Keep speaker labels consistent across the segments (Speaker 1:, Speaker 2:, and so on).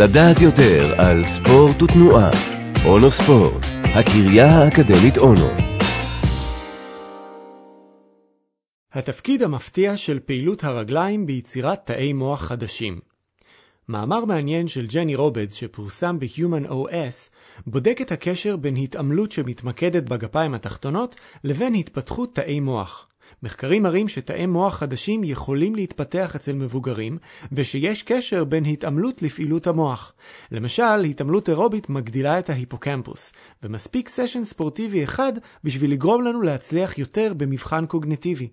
Speaker 1: לדעת יותר על ספורט ותנועה. אונו ספורט, הקריה האקדמית אונו.
Speaker 2: התפקיד המפתיע של פעילות הרגליים ביצירת תאי מוח חדשים. מאמר מעניין של ג'ני רובדס שפורסם ב-Human OS בודק את הקשר בין התעמלות שמתמקדת בגפיים התחתונות לבין התפתחות תאי מוח. מחקרים מראים שתאי מוח חדשים יכולים להתפתח אצל מבוגרים, ושיש קשר בין התעמלות לפעילות המוח. למשל, התעמלות אירובית מגדילה את ההיפוקמפוס, ומספיק סשן ספורטיבי אחד בשביל לגרום לנו להצליח יותר במבחן קוגנטיבי.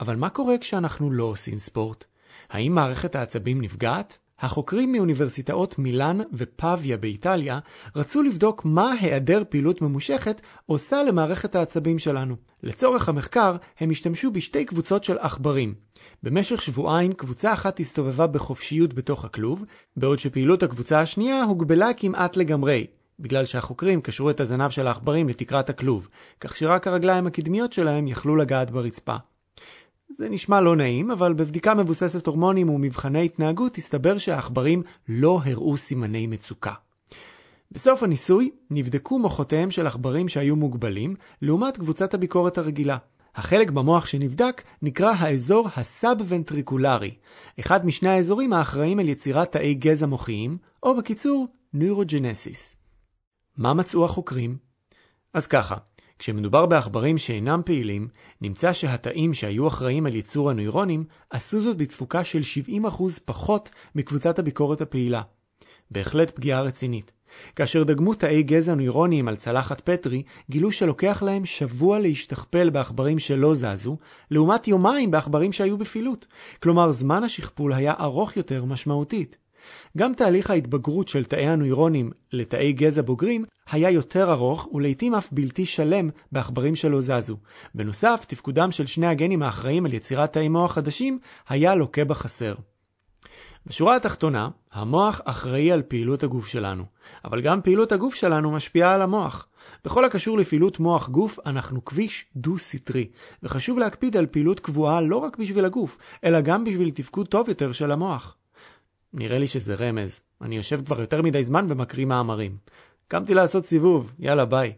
Speaker 2: אבל מה קורה כשאנחנו לא עושים ספורט? האם מערכת העצבים נפגעת? החוקרים מאוניברסיטאות מילאן ופביה באיטליה רצו לבדוק מה היעדר פעילות ממושכת עושה למערכת העצבים שלנו. לצורך המחקר הם השתמשו בשתי קבוצות של עכברים. במשך שבועיים קבוצה אחת הסתובבה בחופשיות בתוך הכלוב, בעוד שפעילות הקבוצה השנייה הוגבלה כמעט לגמרי, בגלל שהחוקרים קשרו את הזנב של העכברים לתקרת הכלוב, כך שרק הרגליים הקדמיות שלהם יכלו לגעת ברצפה. זה נשמע לא נעים, אבל בבדיקה מבוססת הורמונים ומבחני התנהגות הסתבר שהעכברים לא הראו סימני מצוקה. בסוף הניסוי נבדקו מוחותיהם של עכברים שהיו מוגבלים, לעומת קבוצת הביקורת הרגילה. החלק במוח שנבדק נקרא האזור הסאב-ונטריקולרי, אחד משני האזורים האחראים על יצירת תאי גזע מוחיים, או בקיצור, נוירוג'נסיס. מה מצאו החוקרים? אז ככה, כשמדובר בעכברים שאינם פעילים, נמצא שהתאים שהיו אחראים על ייצור הנוירונים עשו זאת בתפוקה של 70% פחות מקבוצת הביקורת הפעילה. בהחלט פגיעה רצינית. כאשר דגמו תאי גזע נוירוניים על צלחת פטרי, גילו שלוקח להם שבוע להשתכפל בעכברים שלא זזו, לעומת יומיים בעכברים שהיו בפעילות. כלומר, זמן השכפול היה ארוך יותר משמעותית. גם תהליך ההתבגרות של תאי הנוירונים לתאי גזע בוגרים היה יותר ארוך ולעיתים אף בלתי שלם בעכברים שלא זזו. בנוסף, תפקודם של שני הגנים האחראים על יצירת תאי מוח חדשים היה לוקה בחסר. בשורה התחתונה, המוח אחראי על פעילות הגוף שלנו, אבל גם פעילות הגוף שלנו משפיעה על המוח. בכל הקשור לפעילות מוח גוף, אנחנו כביש דו-סטרי, וחשוב להקפיד על פעילות קבועה לא רק בשביל הגוף, אלא גם בשביל תפקוד טוב יותר של המוח. נראה לי שזה רמז. אני יושב כבר יותר מדי זמן ומקריא מאמרים. קמתי לעשות סיבוב, יאללה ביי.